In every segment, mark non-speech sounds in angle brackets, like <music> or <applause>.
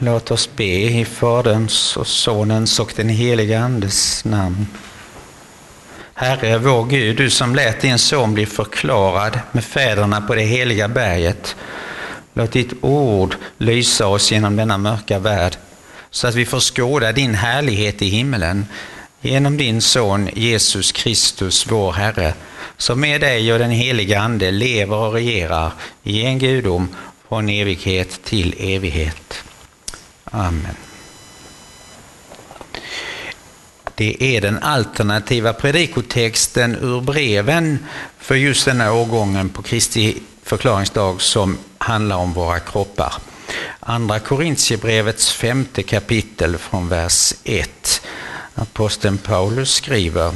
Låt oss be i Faderns och Sonens och den helige Andes namn. Herre, vår Gud, du som lät din son bli förklarad med fäderna på det heliga berget. Låt ditt ord lysa oss genom denna mörka värld, så att vi får skåda din härlighet i himmelen genom din son Jesus Kristus, vår Herre, som med dig och den heliga Ande lever och regerar i en gudom från evighet till evighet. Amen. Det är den alternativa predikotexten ur breven för just denna årgången på Kristi förklaringsdag som handlar om våra kroppar. Andra Korintierbrevets femte kapitel från vers 1. Aposteln Paulus skriver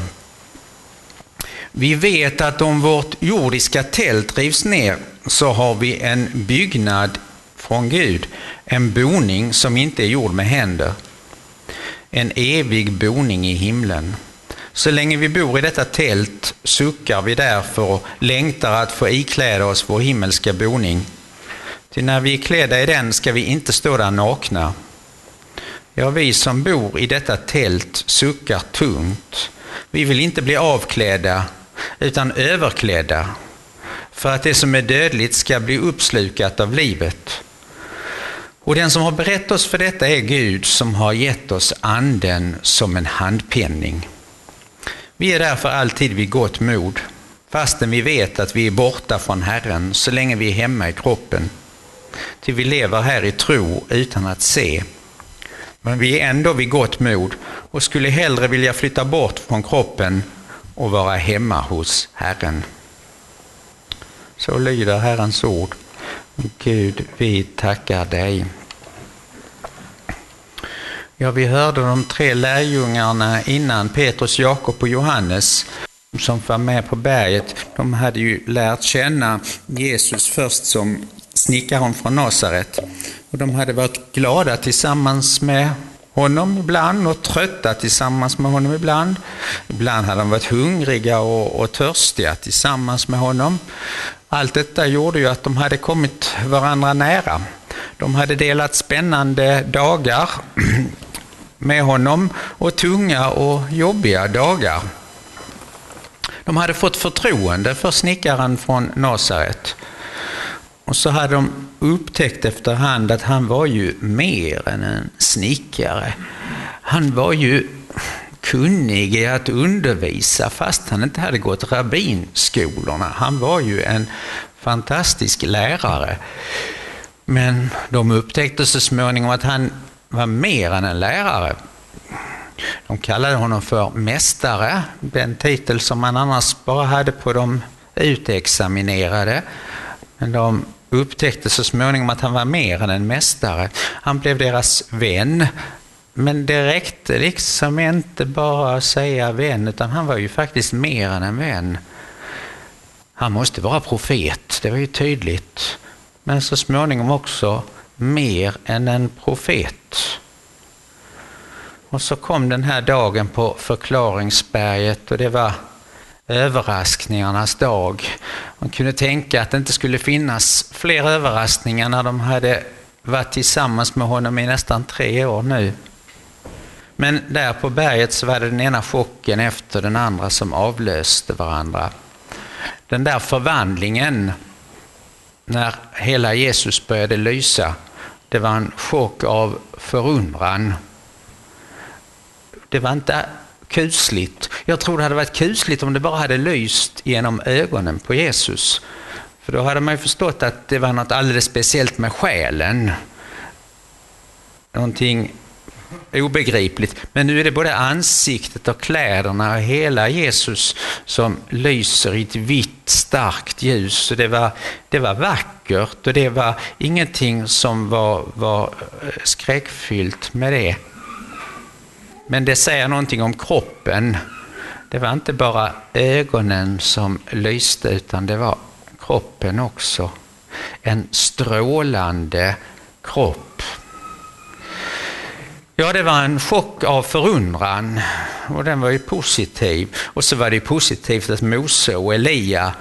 Vi vet att om vårt jordiska tält rivs ner så har vi en byggnad från Gud, en boning som inte är gjord med händer. En evig boning i himlen. Så länge vi bor i detta tält suckar vi därför och längtar att få ikläda oss vår himmelska boning. Till när vi är klädda i den ska vi inte stå där nakna. Ja, vi som bor i detta tält suckar tungt. Vi vill inte bli avklädda, utan överklädda, för att det som är dödligt ska bli uppslukat av livet. Och den som har berett oss för detta är Gud som har gett oss anden som en handpenning. Vi är därför alltid vid gott mod, fastän vi vet att vi är borta från Herren så länge vi är hemma i kroppen. Till vi lever här i tro utan att se. Men vi är ändå vid gott mod och skulle hellre vilja flytta bort från kroppen och vara hemma hos Herren. Så lyder Herrens ord. Gud, vi tackar dig. Ja, vi hörde de tre lärjungarna innan, Petrus, Jakob och Johannes, som var med på berget. De hade ju lärt känna Jesus först som snickaren från Nasaret. Och de hade varit glada tillsammans med honom ibland och trötta tillsammans med honom ibland. Ibland hade de varit hungriga och, och törstiga tillsammans med honom. Allt detta gjorde ju att de hade kommit varandra nära. De hade delat spännande dagar <clears throat> med honom och tunga och jobbiga dagar. De hade fått förtroende för snickaren från Nasaret. Och så hade de upptäckt efterhand att han var ju mer än en snickare. Han var ju kunnig i att undervisa fast han inte hade gått rabbinskolorna. Han var ju en fantastisk lärare. Men de upptäckte så småningom att han var mer än en lärare. De kallade honom för mästare, den titel som man annars bara hade på de utexaminerade. Men de upptäckte så småningom att han var mer än en mästare. Han blev deras vän. Men det räckte liksom inte bara att säga vän, utan han var ju faktiskt mer än en vän. Han måste vara profet, det var ju tydligt. Men så småningom också mer än en profet. Och så kom den här dagen på förklaringsberget och det var överraskningarnas dag. Man kunde tänka att det inte skulle finnas fler överraskningar när de hade varit tillsammans med honom i nästan tre år nu. Men där på berget så var det den ena chocken efter den andra som avlöste varandra. Den där förvandlingen när hela Jesus började lysa, det var en chock av förundran. Det var inte kusligt. Jag tror det hade varit kusligt om det bara hade lyst genom ögonen på Jesus. För då hade man ju förstått att det var något alldeles speciellt med själen. Någonting obegripligt. Men nu är det både ansiktet och kläderna och hela Jesus som lyser i ett vitt starkt ljus. Så det, var, det var vackert och det var ingenting som var, var eh, skräckfyllt med det. Men det säger någonting om kroppen. Det var inte bara ögonen som lyste utan det var kroppen också. En strålande kropp. Ja, det var en chock av förundran och den var ju positiv. Och så var det positivt att Mose och Elia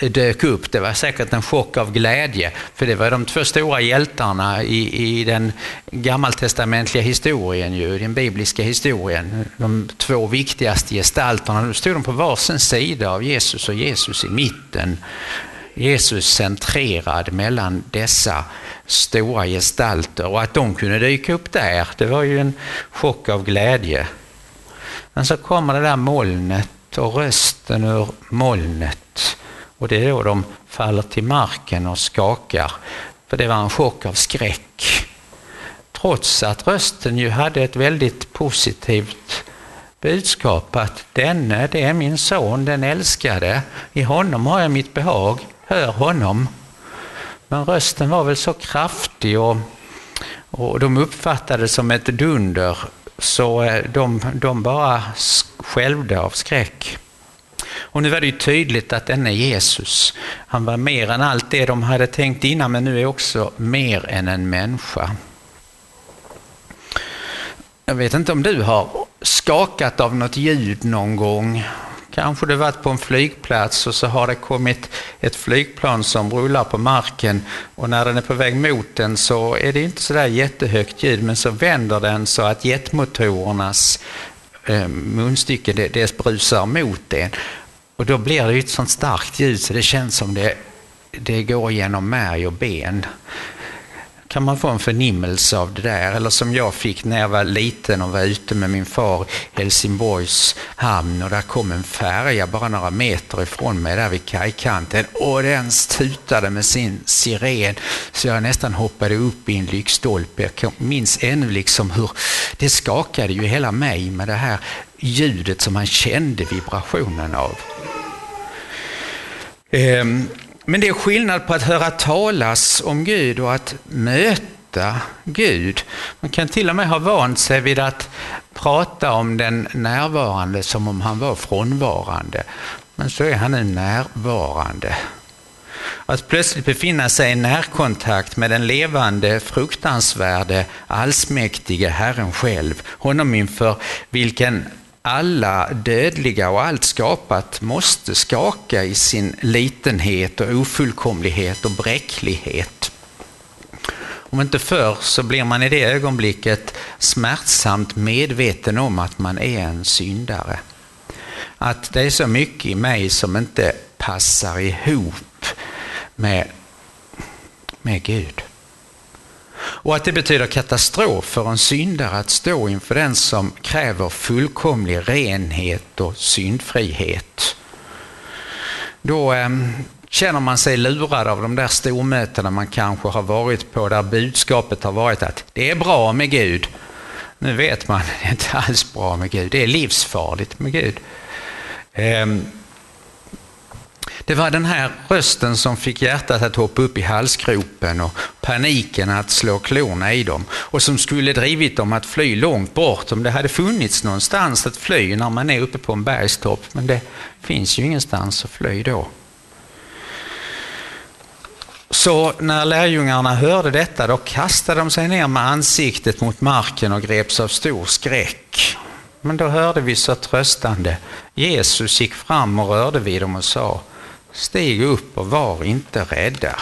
dök upp. Det var säkert en chock av glädje, för det var de två stora hjältarna i, i den gammaltestamentliga historien, ju, den bibliska historien. De två viktigaste gestalterna. Nu stod de på varsin sida av Jesus och Jesus i mitten. Jesus centrerad mellan dessa stora gestalter och att de kunde dyka upp där, det var ju en chock av glädje. Men så kommer det där molnet och rösten ur molnet och det är då de faller till marken och skakar, för det var en chock av skräck. Trots att rösten ju hade ett väldigt positivt budskap att denne, det är min son, den älskade. I honom har jag mitt behag, hör honom. Men rösten var väl så kraftig och, och de uppfattade det som ett dunder så eh, de, de bara skälvde av skräck. Och nu var det ju tydligt att denne Jesus, han var mer än allt det de hade tänkt innan, men nu är också mer än en människa. Jag vet inte om du har skakat av något ljud någon gång. Kanske du varit på en flygplats och så har det kommit ett flygplan som rullar på marken och när den är på väg mot den så är det inte sådär jättehögt ljud men så vänder den så att jetmotorernas eh, munstycke det, det brusar mot den. Och då blir det ett sånt starkt ljud så det känns som det, det går genom märg och ben. Kan man få en förnimmelse av det där? Eller som jag fick när jag var liten och var ute med min far i Helsingborgs hamn och där kom en färja bara några meter ifrån mig där vid kajkanten och den tutade med sin siren så jag nästan hoppade upp i en lyktstolpe. Jag minns ännu liksom hur det skakade ju hela mig med det här ljudet som han kände vibrationen av. Ehm, men det är skillnad på att höra talas om Gud och att möta Gud. Man kan till och med ha vant sig vid att prata om den närvarande som om han var frånvarande. Men så är han nu närvarande. Att plötsligt befinna sig i närkontakt med den levande, fruktansvärde, allsmäktige Herren själv, honom inför vilken alla dödliga och allt skapat måste skaka i sin litenhet och ofullkomlighet och bräcklighet. Om inte förr så blir man i det ögonblicket smärtsamt medveten om att man är en syndare. Att det är så mycket i mig som inte passar ihop med, med Gud. Och att det betyder katastrof för en syndare att stå inför den som kräver fullkomlig renhet och syndfrihet. Då eh, känner man sig lurad av de där stormötena man kanske har varit på där budskapet har varit att det är bra med Gud. Nu vet man, <laughs> det är inte alls bra med Gud. Det är livsfarligt med Gud. Eh, det var den här rösten som fick hjärtat att hoppa upp i halsgropen och paniken att slå klorna i dem och som skulle drivit dem att fly långt bort om det hade funnits någonstans att fly när man är uppe på en bergstopp. Men det finns ju ingenstans att fly då. Så när lärjungarna hörde detta då kastade de sig ner med ansiktet mot marken och greps av stor skräck. Men då hörde vi så tröstande. Jesus gick fram och rörde vid dem och sa Stig upp och var inte rädda.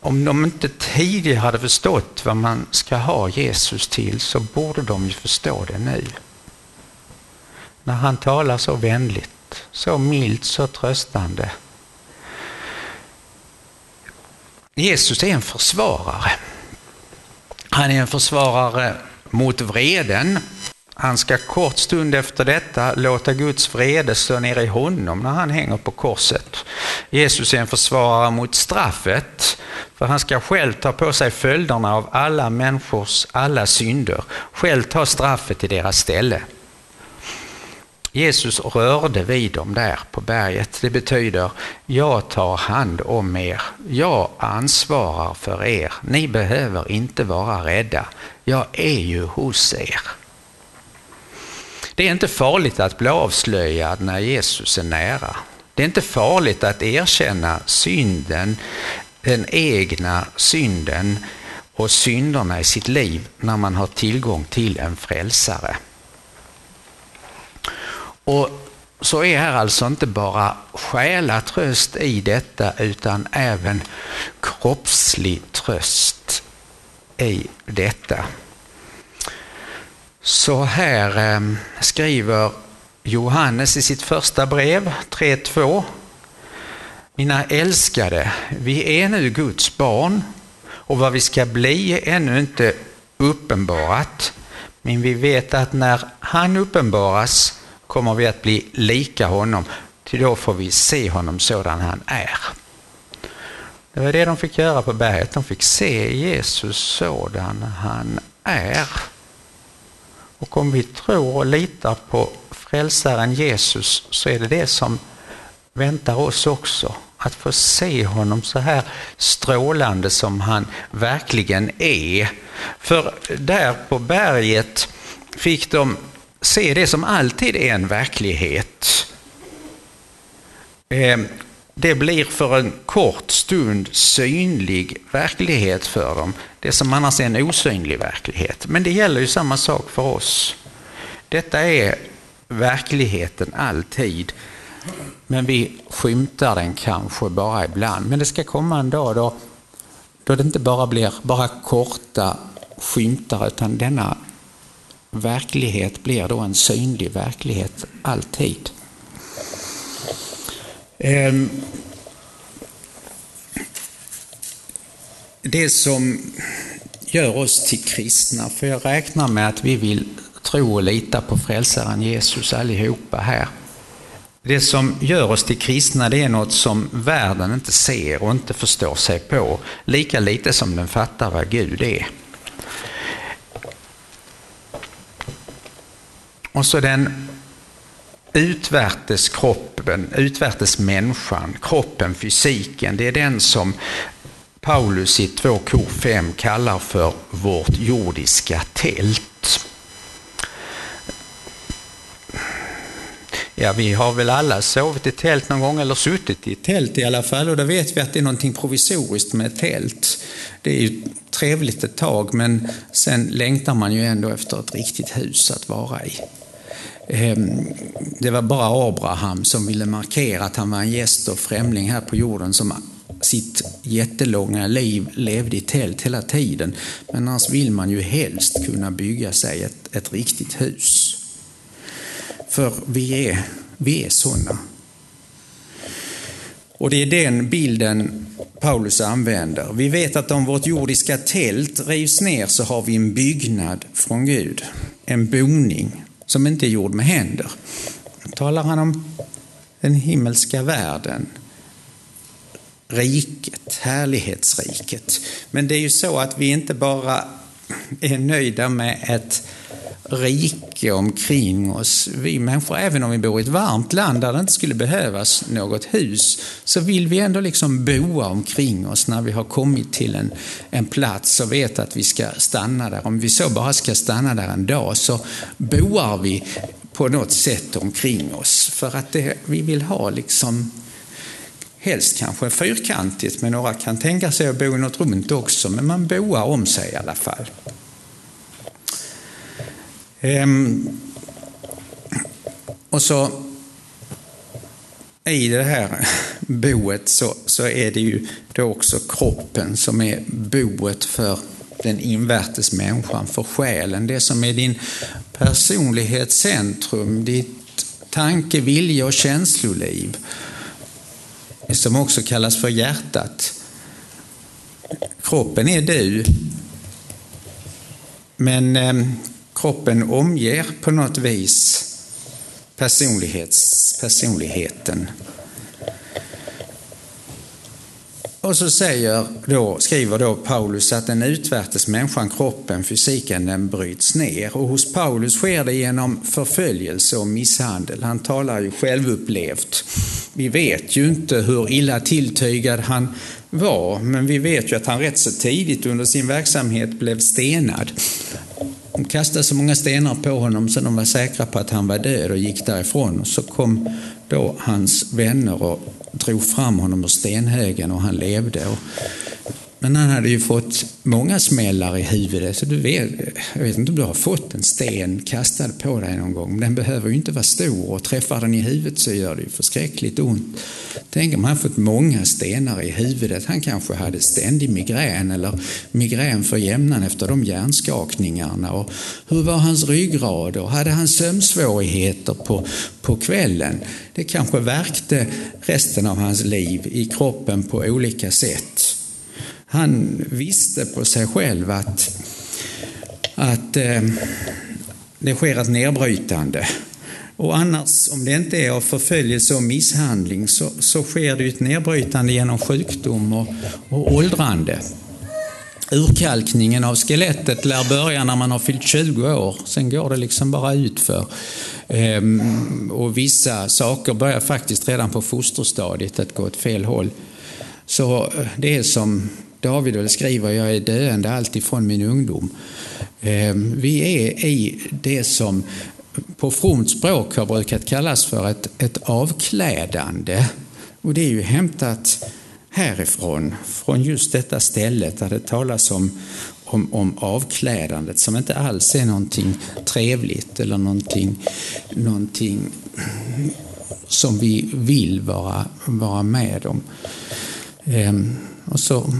Om de inte tidigare hade förstått vad man ska ha Jesus till så borde de ju förstå det nu. När han talar så vänligt, så milt, så tröstande. Jesus är en försvarare. Han är en försvarare mot vreden, han ska kort stund efter detta låta Guds vrede stå ner i honom när han hänger på korset. Jesus är en försvarare mot straffet, för han ska själv ta på sig följderna av alla människors alla synder, själv ta straffet i deras ställe. Jesus rörde vid dem där på berget. Det betyder, jag tar hand om er. Jag ansvarar för er. Ni behöver inte vara rädda. Jag är ju hos er. Det är inte farligt att bli avslöjad när Jesus är nära. Det är inte farligt att erkänna synden, den egna synden och synderna i sitt liv när man har tillgång till en frälsare. Och så är här alltså inte bara själatröst i detta utan även kroppslig tröst i detta. Så här eh, skriver Johannes i sitt första brev 3.2. Mina älskade, vi är nu Guds barn och vad vi ska bli är ännu inte uppenbarat. Men vi vet att när han uppenbaras kommer vi att bli lika honom, till då får vi se honom sådan han är. Det var det de fick göra på berget, de fick se Jesus sådan han är. Och om vi tror och litar på frälsaren Jesus så är det det som väntar oss också. Att få se honom så här strålande som han verkligen är. För där på berget fick de se det som alltid är en verklighet. Ehm, det blir för en kort stund synlig verklighet för dem. Det som annars är en osynlig verklighet. Men det gäller ju samma sak för oss. Detta är verkligheten alltid. Men vi skymtar den kanske bara ibland. Men det ska komma en dag då, då det inte bara blir bara korta skymtar utan denna verklighet blir då en synlig verklighet alltid. Um. Det som gör oss till kristna, för jag räknar med att vi vill tro och lita på frälsaren Jesus allihopa här. Det som gör oss till kristna det är något som världen inte ser och inte förstår sig på, lika lite som den fattar vad Gud är. Och så den utvärtes kroppen, utvärtes människan, kroppen, fysiken, det är den som Paulus i 2 Kor 5 kallar för vårt jordiska tält. Ja, vi har väl alla sovit i tält någon gång eller suttit i tält i alla fall och då vet vi att det är någonting provisoriskt med tält. Det är ju trevligt ett tag men sen längtar man ju ändå efter ett riktigt hus att vara i. Ehm, det var bara Abraham som ville markera att han var en gäst och främling här på jorden som sitt jättelånga liv levde i tält hela tiden. Men annars vill man ju helst kunna bygga sig ett, ett riktigt hus. För vi är, vi är sådana. Och det är den bilden Paulus använder. Vi vet att om vårt jordiska tält rivs ner så har vi en byggnad från Gud. En boning som inte är gjord med händer. Då talar han om den himmelska världen, riket, härlighetsriket. Men det är ju så att vi inte bara är nöjda med ett rike omkring oss. Vi människor, även om vi bor i ett varmt land där det inte skulle behövas något hus, så vill vi ändå liksom boa omkring oss när vi har kommit till en, en plats och vet att vi ska stanna där. Om vi så bara ska stanna där en dag så boar vi på något sätt omkring oss. För att det, vi vill ha liksom Helst kanske fyrkantigt, men några kan tänka sig att bo i något runt också, men man boar om sig i alla fall. Ehm, och så i det här <laughs> boet så, så är det ju då också kroppen som är boet för den invärtes människan, för själen. Det som är din personlighetscentrum, ditt tanke, vilja och känsloliv. Som också kallas för hjärtat. Kroppen är du. Men ehm, kroppen omger på något vis personlighets, personligheten. Och så säger då, skriver då Paulus att den utvärtes människan, kroppen, fysiken, den bryts ner. Och hos Paulus sker det genom förföljelse och misshandel. Han talar ju självupplevt. Vi vet ju inte hur illa tilltygad han var, men vi vet ju att han rätt så tidigt under sin verksamhet blev stenad. De kastade så många stenar på honom så de var säkra på att han var död och gick därifrån. Och så kom då hans vänner och drog fram honom ur stenhögen och han levde. Och men han hade ju fått många smällar i huvudet. Så du vet, jag vet inte om du har fått en sten kastad på dig någon gång. Den behöver ju inte vara stor och träffar den i huvudet så gör det ju förskräckligt ont. Tänk om han fått många stenar i huvudet. Han kanske hade ständig migrän eller migrän för jämnan efter de hjärnskakningarna. Och hur var hans ryggrad? Och hade han sömnsvårigheter på, på kvällen? Det kanske verkte resten av hans liv i kroppen på olika sätt. Han visste på sig själv att, att eh, det sker ett nedbrytande. Och annars, om det inte är av förföljelse och misshandling, så, så sker det ett nedbrytande genom sjukdom och, och åldrande. Urkalkningen av skelettet lär börja när man har fyllt 20 år, sen går det liksom bara utför. Ehm, och vissa saker börjar faktiskt redan på fosterstadiet att gå åt fel håll. Så eh, det är som David väl skriver, jag är döende alltifrån min ungdom. Ehm, vi är i det som på fromt språk har brukat kallas för ett, ett avklädande. Och det är ju hämtat härifrån, från just detta stället där det talas om, om, om avklädandet som inte alls är någonting trevligt eller någonting, någonting som vi vill vara, vara med om. Ehm, och så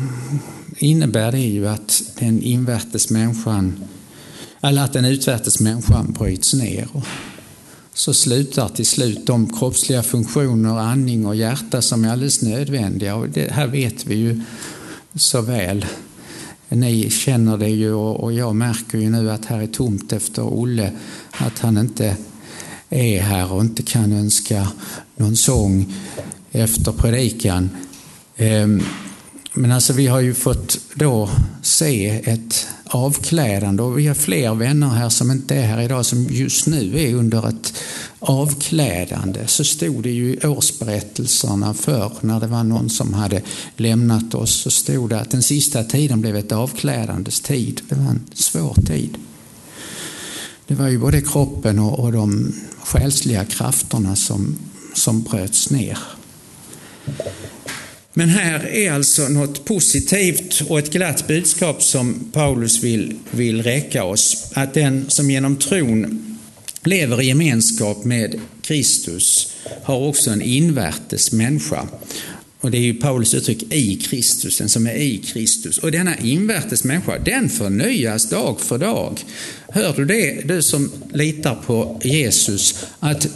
innebär det ju att den invärtes människan, eller att den utvärtes människan bryts ner. Och så slutar till slut de kroppsliga funktioner, andning och hjärta som är alldeles nödvändiga. Och det här vet vi ju så väl. Ni känner det ju och jag märker ju nu att här är tomt efter Olle, att han inte är här och inte kan önska någon sång efter predikan. Ehm, men alltså vi har ju fått då se ett avklädande och vi har fler vänner här som inte är här idag som just nu är under ett avklädande. Så stod det ju i årsberättelserna för när det var någon som hade lämnat oss så stod det att den sista tiden blev ett avklädandes tid. Det var en svår tid. Det var ju både kroppen och, och de själsliga krafterna som, som bröts ner. Men här är alltså något positivt och ett glatt budskap som Paulus vill, vill räcka oss. Att den som genom tron lever i gemenskap med Kristus har också en invärtes människa. Och det är ju Paulus uttryck i Kristus, den som är i Kristus. Och denna invärtes människa, den förnyas dag för dag. Hör du det, du som litar på Jesus, att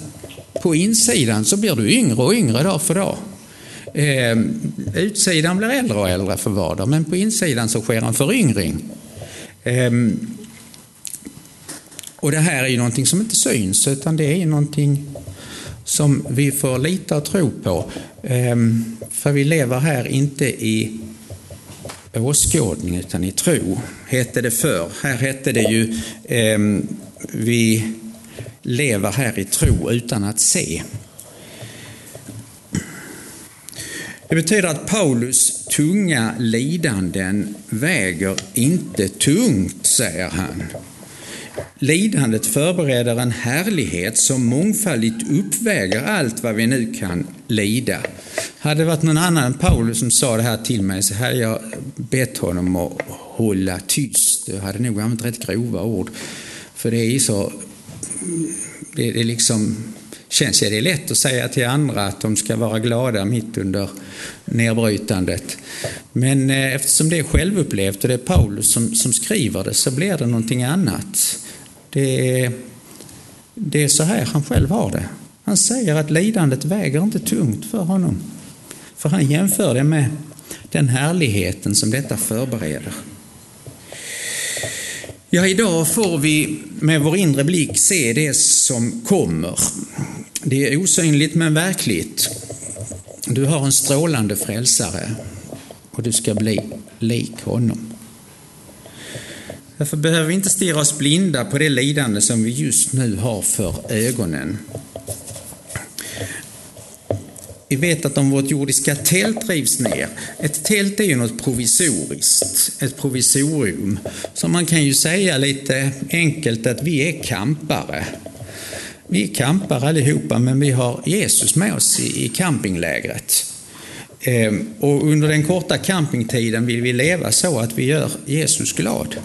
på insidan så blir du yngre och yngre dag för dag. Eh, utsidan blir äldre och äldre för var dag, men på insidan så sker en föryngring. Eh, och det här är ju någonting som inte syns, utan det är ju någonting som vi får lita och tro på. Eh, för vi lever här inte i åskådning utan i tro, hette det förr. Här hette det ju eh, vi lever här i tro utan att se. Det betyder att Paulus tunga lidanden väger inte tungt, säger han. Lidandet förbereder en härlighet som mångfaldigt uppväger allt vad vi nu kan lida. Hade det varit någon annan än Paulus som sa det här till mig så hade jag bett honom att hålla tyst. Jag hade nog använt rätt grova ord. För det är så... Det är liksom känns det lätt att säga till andra att de ska vara glada mitt under nedbrytandet. Men eh, eftersom det är självupplevt och det är Paulus som, som skriver det så blir det någonting annat. Det är, det är så här han själv har det. Han säger att lidandet väger inte tungt för honom. För han jämför det med den härligheten som detta förbereder. Ja, idag får vi med vår inre blick se det som kommer. Det är osynligt men verkligt. Du har en strålande frälsare och du ska bli lik honom. Därför behöver vi inte stirra oss blinda på det lidande som vi just nu har för ögonen. Vi vet att om vårt jordiska tält rivs ner, ett tält är ju något provisoriskt, ett provisorium. Så man kan ju säga lite enkelt att vi är kampare. Vi är kampare allihopa, men vi har Jesus med oss i, campinglägret. Ehm, och under den korta campingtiden vill vi leva så att vi gör Jesus glad.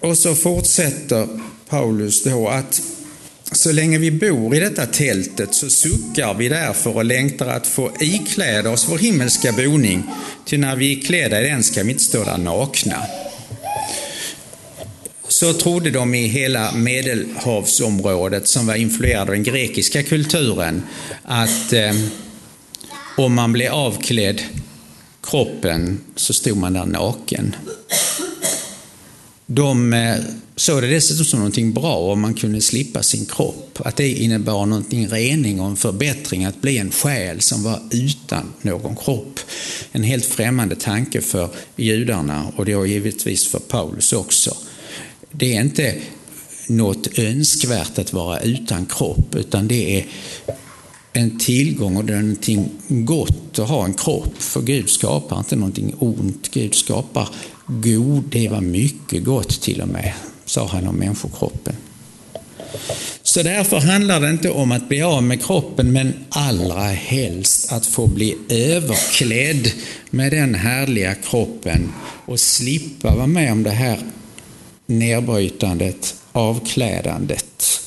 Och så fortsätter Paulus då att så länge vi bor i detta tältet så suckar vi därför och längtar att få ikläda oss vår himmelska boning, till när vi är klädda i den ska vi inte stå där nakna. Så trodde de i hela medelhavsområdet som var influerade av den grekiska kulturen att eh, om man blev avklädd kroppen så stod man där naken. De eh, såg det dessutom som någonting bra om man kunde slippa sin kropp. Att det innebar någonting rening och en förbättring att bli en själ som var utan någon kropp. En helt främmande tanke för judarna och då givetvis för Paulus också. Det är inte något önskvärt att vara utan kropp utan det är en tillgång och det är någonting gott att ha en kropp. För Gud skapar inte någonting ont. Gud skapar god, det var mycket gott till och med, sa han om människokroppen. Så därför handlar det inte om att bli av med kroppen, men allra helst att få bli överklädd med den härliga kroppen och slippa vara med om det här nedbrytandet, avklädandet.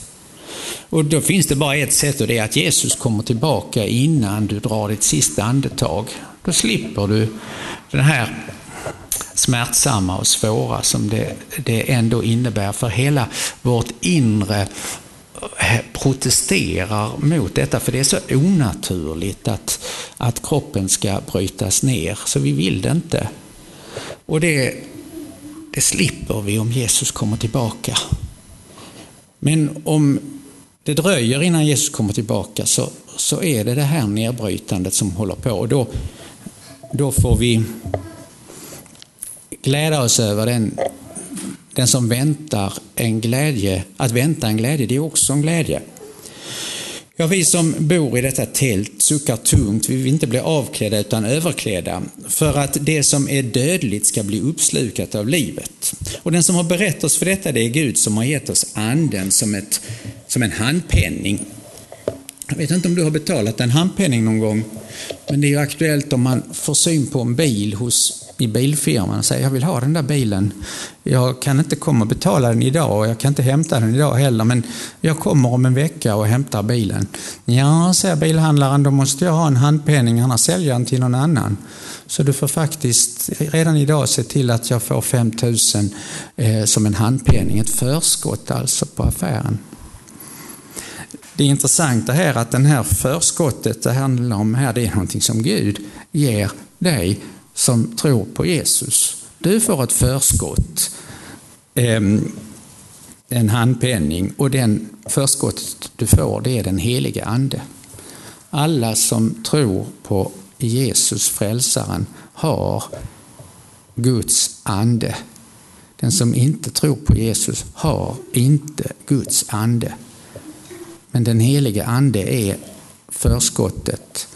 Och då finns det bara ett sätt och det är att Jesus kommer tillbaka innan du drar ditt sista andetag. Då slipper du den här smärtsamma och svåra som det, det ändå innebär för hela vårt inre eh, protesterar mot detta, för det är så onaturligt att, att kroppen ska brytas ner, så vi vill det inte. Och det, det slipper vi om Jesus kommer tillbaka. Men om det dröjer innan Jesus kommer tillbaka så, så är det det här nedbrytandet som håller på. Och då, då får vi glädja oss över den, den som väntar en glädje. Att vänta en glädje, det är också en glädje. Ja, vi som bor i detta tält suckar tungt. Vi vill inte bli avklädda utan överklädda. För att det som är dödligt ska bli uppslukat av livet. Och den som har berättat oss för detta, det är Gud som har gett oss anden som, ett, som en handpenning. Jag vet inte om du har betalat en handpenning någon gång, men det är ju aktuellt om man får syn på en bil hos i bilfirman och säger jag vill ha den där bilen. Jag kan inte komma och betala den idag och jag kan inte hämta den idag heller men jag kommer om en vecka och hämtar bilen. Ja, säger bilhandlaren, då måste jag ha en handpenning annars säljer jag den till någon annan. Så du får faktiskt redan idag se till att jag får 5000 eh, som en handpenning, ett förskott alltså på affären. Det intressanta här är att det här förskottet det handlar om här, det är någonting som Gud ger dig som tror på Jesus. Du får ett förskott, ehm, en handpenning och den förskottet du får det är den helige Ande. Alla som tror på Jesus, frälsaren, har Guds ande. Den som inte tror på Jesus har inte Guds ande. Men den helige ande är förskottet,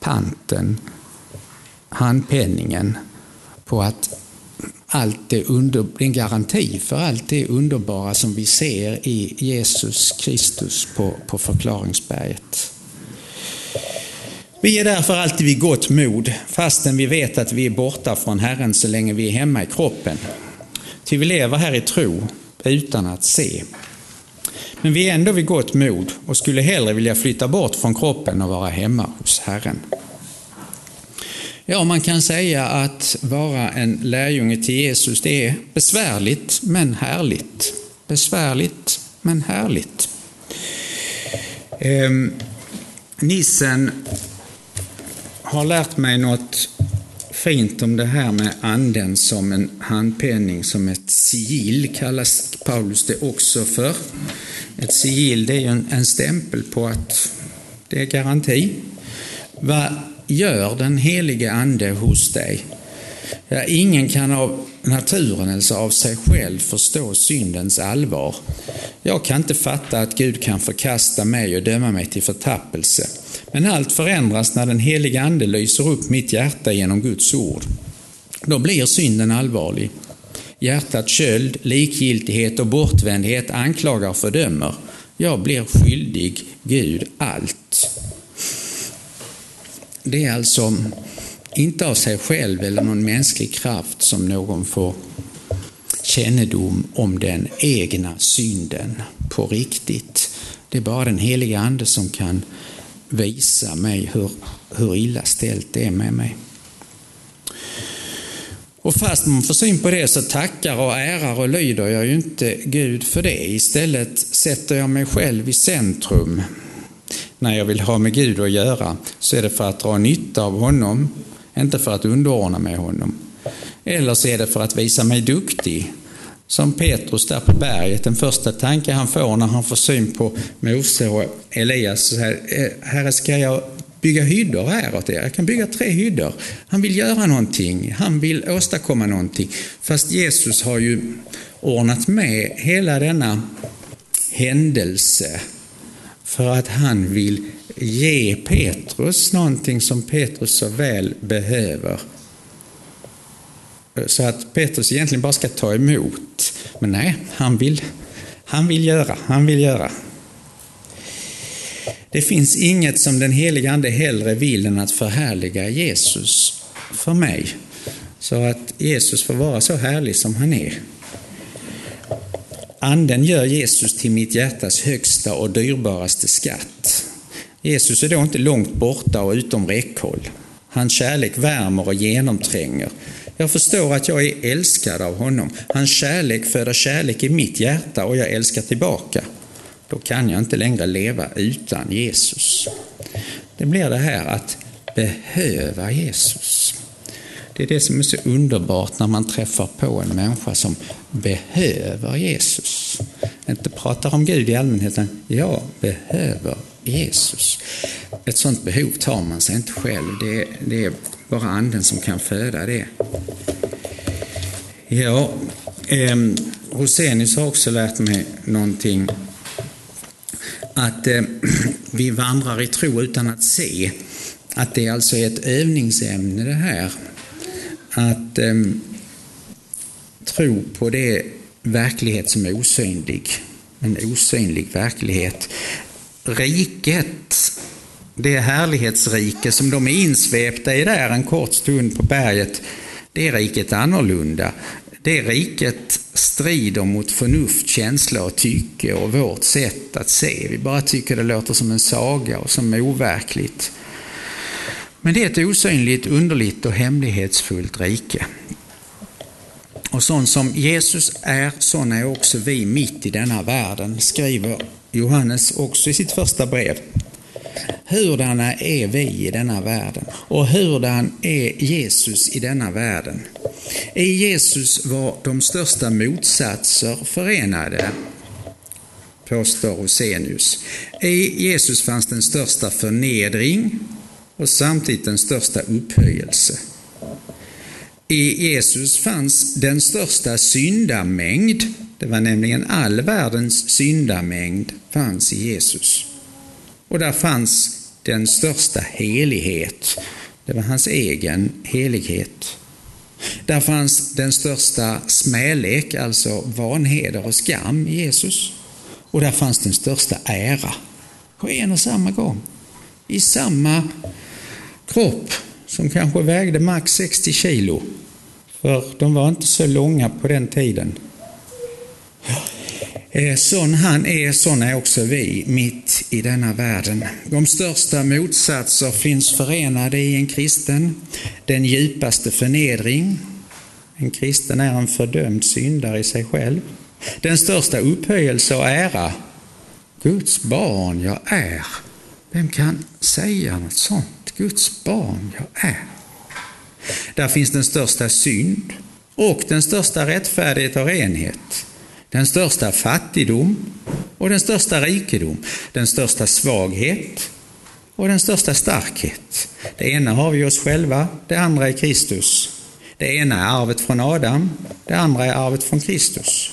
panten handpenningen på att allt det under, en garanti för allt det underbara som vi ser i Jesus Kristus på, på förklaringsberget. Vi är därför alltid vid gott mod, fastän vi vet att vi är borta från Herren så länge vi är hemma i kroppen. Ty vi lever här i tro, utan att se. Men vi är ändå vid gott mod och skulle hellre vilja flytta bort från kroppen och vara hemma hos Herren. Ja, man kan säga att vara en lärjunge till Jesus, det är besvärligt men härligt. Besvärligt men härligt. Eh, nissen har lärt mig något fint om det här med anden som en handpenning, som ett sigill kallas Paulus det också för. Ett sigill det är en, en stämpel på att det är garanti. Vad gör den helige Ande hos dig? Ja, ingen kan av naturen, alltså av sig själv, förstå syndens allvar. Jag kan inte fatta att Gud kan förkasta mig och döma mig till förtappelse. Men allt förändras när den helige Ande lyser upp mitt hjärta genom Guds ord. Då blir synden allvarlig. Hjärtat köld, likgiltighet och bortvändhet anklagar och fördömer. Jag blir skyldig Gud allt. det är alltså inte av sig själv eller någon mänsklig kraft som någon får kännedom om den egna synden på riktigt. Det är bara den heliga Ande som kan visa mig hur, hur illa ställt det är med mig. Och fast man får syn på det så tackar och ärar och lyder jag ju inte Gud för det. Istället sätter jag mig själv i centrum. När jag vill ha med Gud att göra så är det för att dra nytta av honom, inte för att underordna mig honom. Eller så är det för att visa mig duktig. Som Petrus där på berget, den första tanke han får när han får syn på Mose och Elias. Så här, eh, Herre, ska jag bygga hyddor här åt er. Jag kan bygga tre hyddor. Han vill göra någonting. Han vill åstadkomma någonting. Fast Jesus har ju ordnat med hela denna händelse för att han vill ge Petrus någonting som Petrus så väl behöver. Så att Petrus egentligen bara ska ta emot. Men nej, han vill, han vill göra, han vill göra. Det finns inget som den helige Ande hellre vill än att förhärliga Jesus för mig. Så att Jesus får vara så härlig som han är. Anden gör Jesus till mitt hjärtas högsta och dyrbaraste skatt. Jesus är då inte långt borta och utom räckhåll. Hans kärlek värmer och genomtränger. Jag förstår att jag är älskad av honom. Hans kärlek föder kärlek i mitt hjärta och jag älskar tillbaka då kan jag inte längre leva utan Jesus. Det blir det här att behöva Jesus. Det är det som är så underbart när man träffar på en människa som behöver Jesus. Inte pratar om Gud i allmänhet, utan jag behöver Jesus. Ett sånt behov tar man sig inte själv. Det, det är bara anden som kan föda det. Ja, eh, Rosenius har också lärt mig någonting att eh, <clears throat> vi vandrar i tro utan att se. Att det alltså är ett övningsämne det här. Att eh, tro på det verklighet som är osynlig. En osynlig verklighet. Riket, det härlighetsrike som de är insvepta i där en kort stund på berget, det riket är annorlunda. Det riket strider mot förnuft, känsla och tycke och vårt sätt att se. Vi bara tycker det låter som en saga och som overkligt. Men det är ett osynligt, underligt och hemlighetsfullt rike. Och sån som Jesus är, sån är också vi mitt i denna världen, skriver Johannes också i sitt första brev. Hurdana är vi i denna världen och hurdan är Jesus i denna världen? I Jesus var de största motsatser förenade, påstår Rosenius. I Jesus fanns den största förnedring och samtidigt den största upphöjelse. I Jesus fanns den största syndamängd. Det var nämligen all världens syndamängd fanns i Jesus. Och där fanns den största helighet. Det var hans egen helighet. Där fanns den största smälek, alltså vanheder och skam i Jesus. Och där fanns den största ära på en och samma gång. I samma kropp som kanske vägde max 60 kilo. För de var inte så långa på den tiden. Eh, sån han är, sån är också vi, mitt i denna världen. De största motsatser finns förenade i en kristen. Den djupaste förnedring. En kristen är en fördömd syndare i sig själv. Den största upphöjelse och ära. Guds barn jag är. Vem kan säga något sånt? Guds barn jag är. Där finns den största synd och den största rättfärdighet och renhet den största fattigdom och den största rikedom, den största svaghet och den största starkhet. Det ena har vi oss själva, det andra är Kristus. Det ena är arvet från Adam, det andra är arvet från Kristus.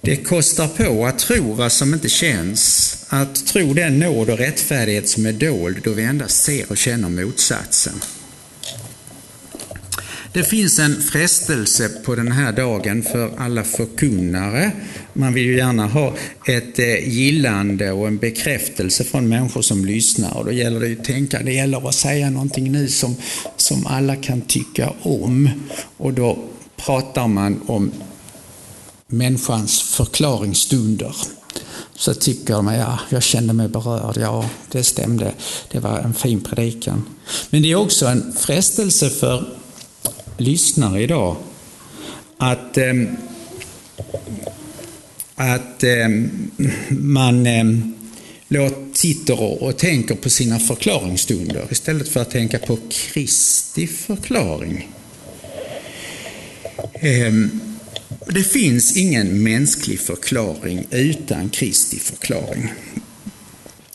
Det kostar på att tro vad som inte känns, att tro den nåd och rättfärdighet som är dold då vi endast ser och känner motsatsen. Det finns en frestelse på den här dagen för alla förkunnare, man vill ju gärna ha ett eh, gillande och en bekräftelse från människor som lyssnar. Och då gäller det ju att tänka, det gäller att säga någonting nu som, som alla kan tycka om. Och då pratar man om människans förklaringsstunder så tycker de, ja, jag kände mig berörd, ja, det stämde, det var en fin predikan. Men det är också en frestelse för lyssnare idag att, eh, att eh, man eh, sitter och tänker på sina förklaringsstunder istället för att tänka på Kristi förklaring. Ehm, det finns ingen mänsklig förklaring utan Kristi förklaring.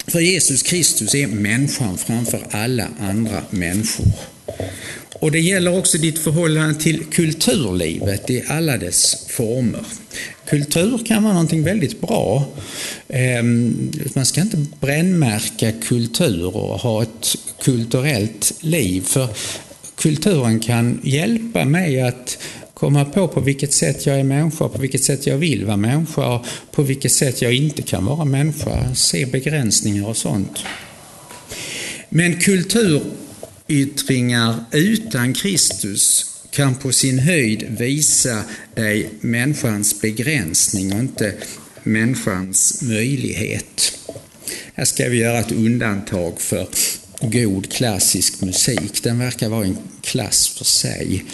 För Jesus Kristus är människan framför alla andra människor. Och det gäller också ditt förhållande till kulturlivet i alla dess former. Kultur kan vara någonting väldigt bra. Ehm, man ska inte brännmärka kultur och ha ett kulturellt liv. För kulturen kan hjälpa mig att komma på på vilket sätt jag är människa, på vilket sätt jag vill vara människa och på vilket sätt jag inte kan vara människa. Se begränsningar och sånt. Men kultur Yttringar utan Kristus kan på sin höjd visa dig människans begränsning och inte människans möjlighet. Här ska vi göra ett undantag för god klassisk musik. Den verkar vara en klass för sig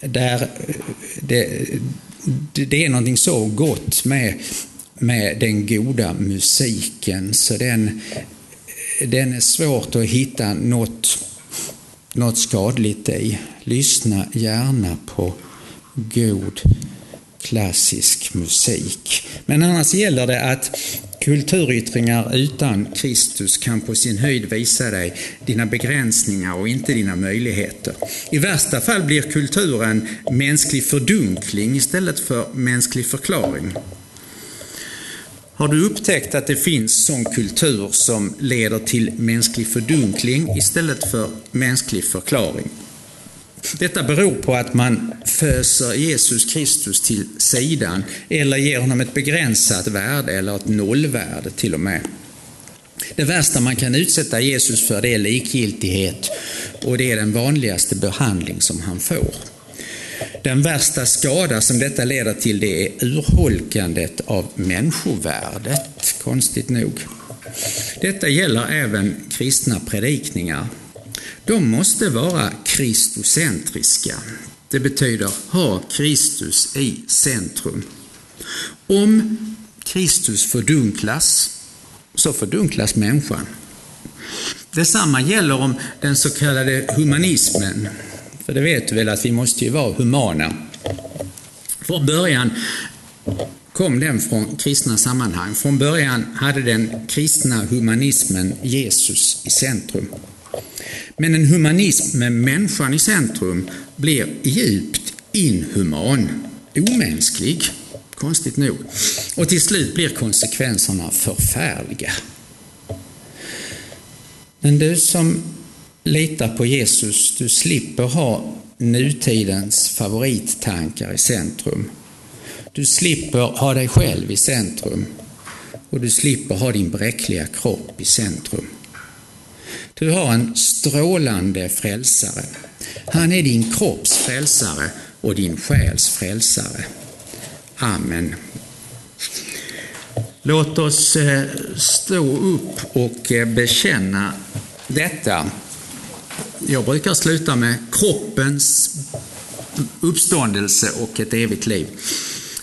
där det, det är någonting så gott med, med den goda musiken så den, den är svårt att hitta något, något skadligt i. Lyssna gärna på god klassisk musik. Men annars gäller det att kulturyttringar utan Kristus kan på sin höjd visa dig dina begränsningar och inte dina möjligheter. I värsta fall blir kulturen mänsklig fördunkling istället för mänsklig förklaring. Har du upptäckt att det finns sån kultur som leder till mänsklig fördunkling istället för mänsklig förklaring? Detta beror på att man föser Jesus Kristus till sidan eller ger honom ett begränsat värde eller ett nollvärde till och med. Det värsta man kan utsätta Jesus för det är likgiltighet och det är den vanligaste behandling som han får. Den värsta skada som detta leder till det är urholkandet av människovärdet, konstigt nog. Detta gäller även kristna predikningar. De måste vara kristocentriska. Det betyder ha Kristus i centrum. Om Kristus fördunklas, så fördunklas människan. Detsamma gäller om den så kallade humanismen. För det vet du väl att vi måste ju vara humana. Från början kom den från kristna sammanhang. Från början hade den kristna humanismen Jesus i centrum. Men en humanism med människan i centrum blir djupt inhuman, omänsklig, konstigt nog. Och till slut blir konsekvenserna förfärliga. Men du som Lita på Jesus, du slipper ha nutidens favorittankar i centrum. Du slipper ha dig själv i centrum och du slipper ha din bräckliga kropp i centrum. Du har en strålande frälsare. Han är din kropps frälsare och din själs frälsare. Amen. Låt oss eh, stå upp och eh, bekänna detta. Jag brukar sluta med kroppens uppståndelse och ett evigt liv.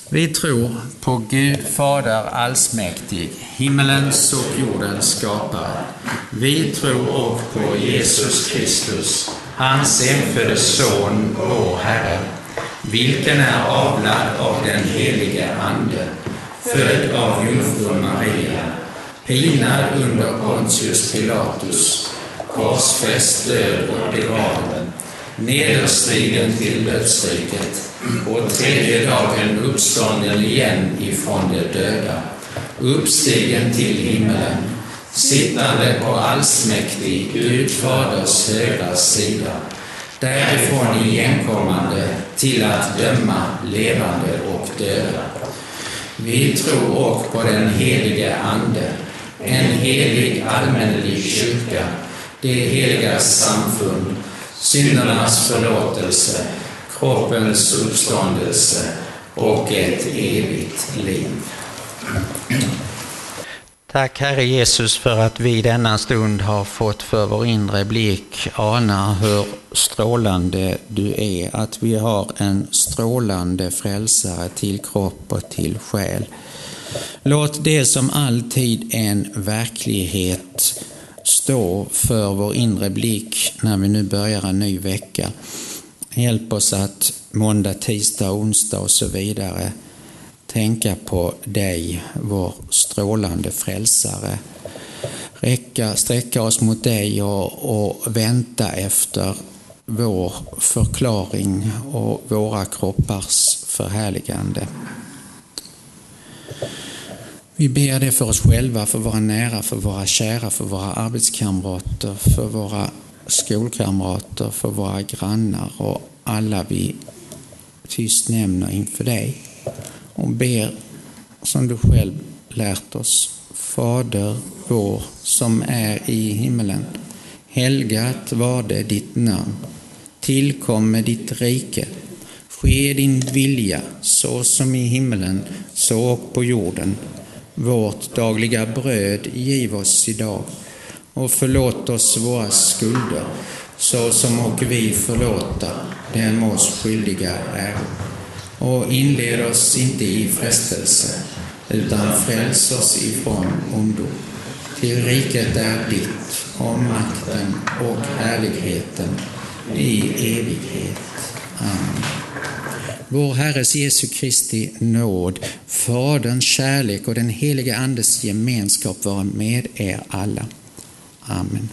Vi tror på Gud Fader allsmäktig, himmelens och jordens skapare. Vi tror också på Jesus Kristus, hans enfödde Son, vår Herre, vilken är avlad av den helige Ande, född av jungfrun Maria, pinad under Pontius Pilatus, korsfäst, död och begraven, nederstigen till dödsriket och tredje dagen uppstånden igen ifrån de döda, uppstigen till himmelen, sittande på allsmäktig Gud Faders högra sida, därifrån igenkommande till att döma levande och döda. Vi tror också på den helige Ande, en helig allmännelig kyrka, det heligas samfund, syndernas förlåtelse, kroppens uppståndelse och ett evigt liv. Tack Herre Jesus för att vi denna stund har fått för vår inre blick ana hur strålande du är, att vi har en strålande frälsare till kropp och till själ. Låt det som alltid en verklighet stå för vår inre blick när vi nu börjar en ny vecka. Hjälp oss att måndag, tisdag, onsdag och så vidare tänka på dig, vår strålande frälsare. Räcka, sträcka oss mot dig och, och vänta efter vår förklaring och våra kroppars förhärligande. Vi ber det för oss själva, för våra nära, för våra kära, för våra arbetskamrater, för våra skolkamrater, för våra grannar och alla vi tyst nämner inför dig och ber som du själv lärt oss. Fader vår som är i himmelen. Helgat var det ditt namn. Tillkomme ditt rike. Ske din vilja så som i himmelen så och på jorden. Vårt dagliga bröd giv oss idag och förlåt oss våra skulder så som och vi förlåta dem oss skyldiga är och inled oss inte i frestelse, utan fräls oss ifrån ondo. Till riket är ditt, och makten och härligheten i evighet. Amen. Vår Herres Jesu Kristi nåd, Faderns kärlek och den helige Andes gemenskap vara med er alla. Amen.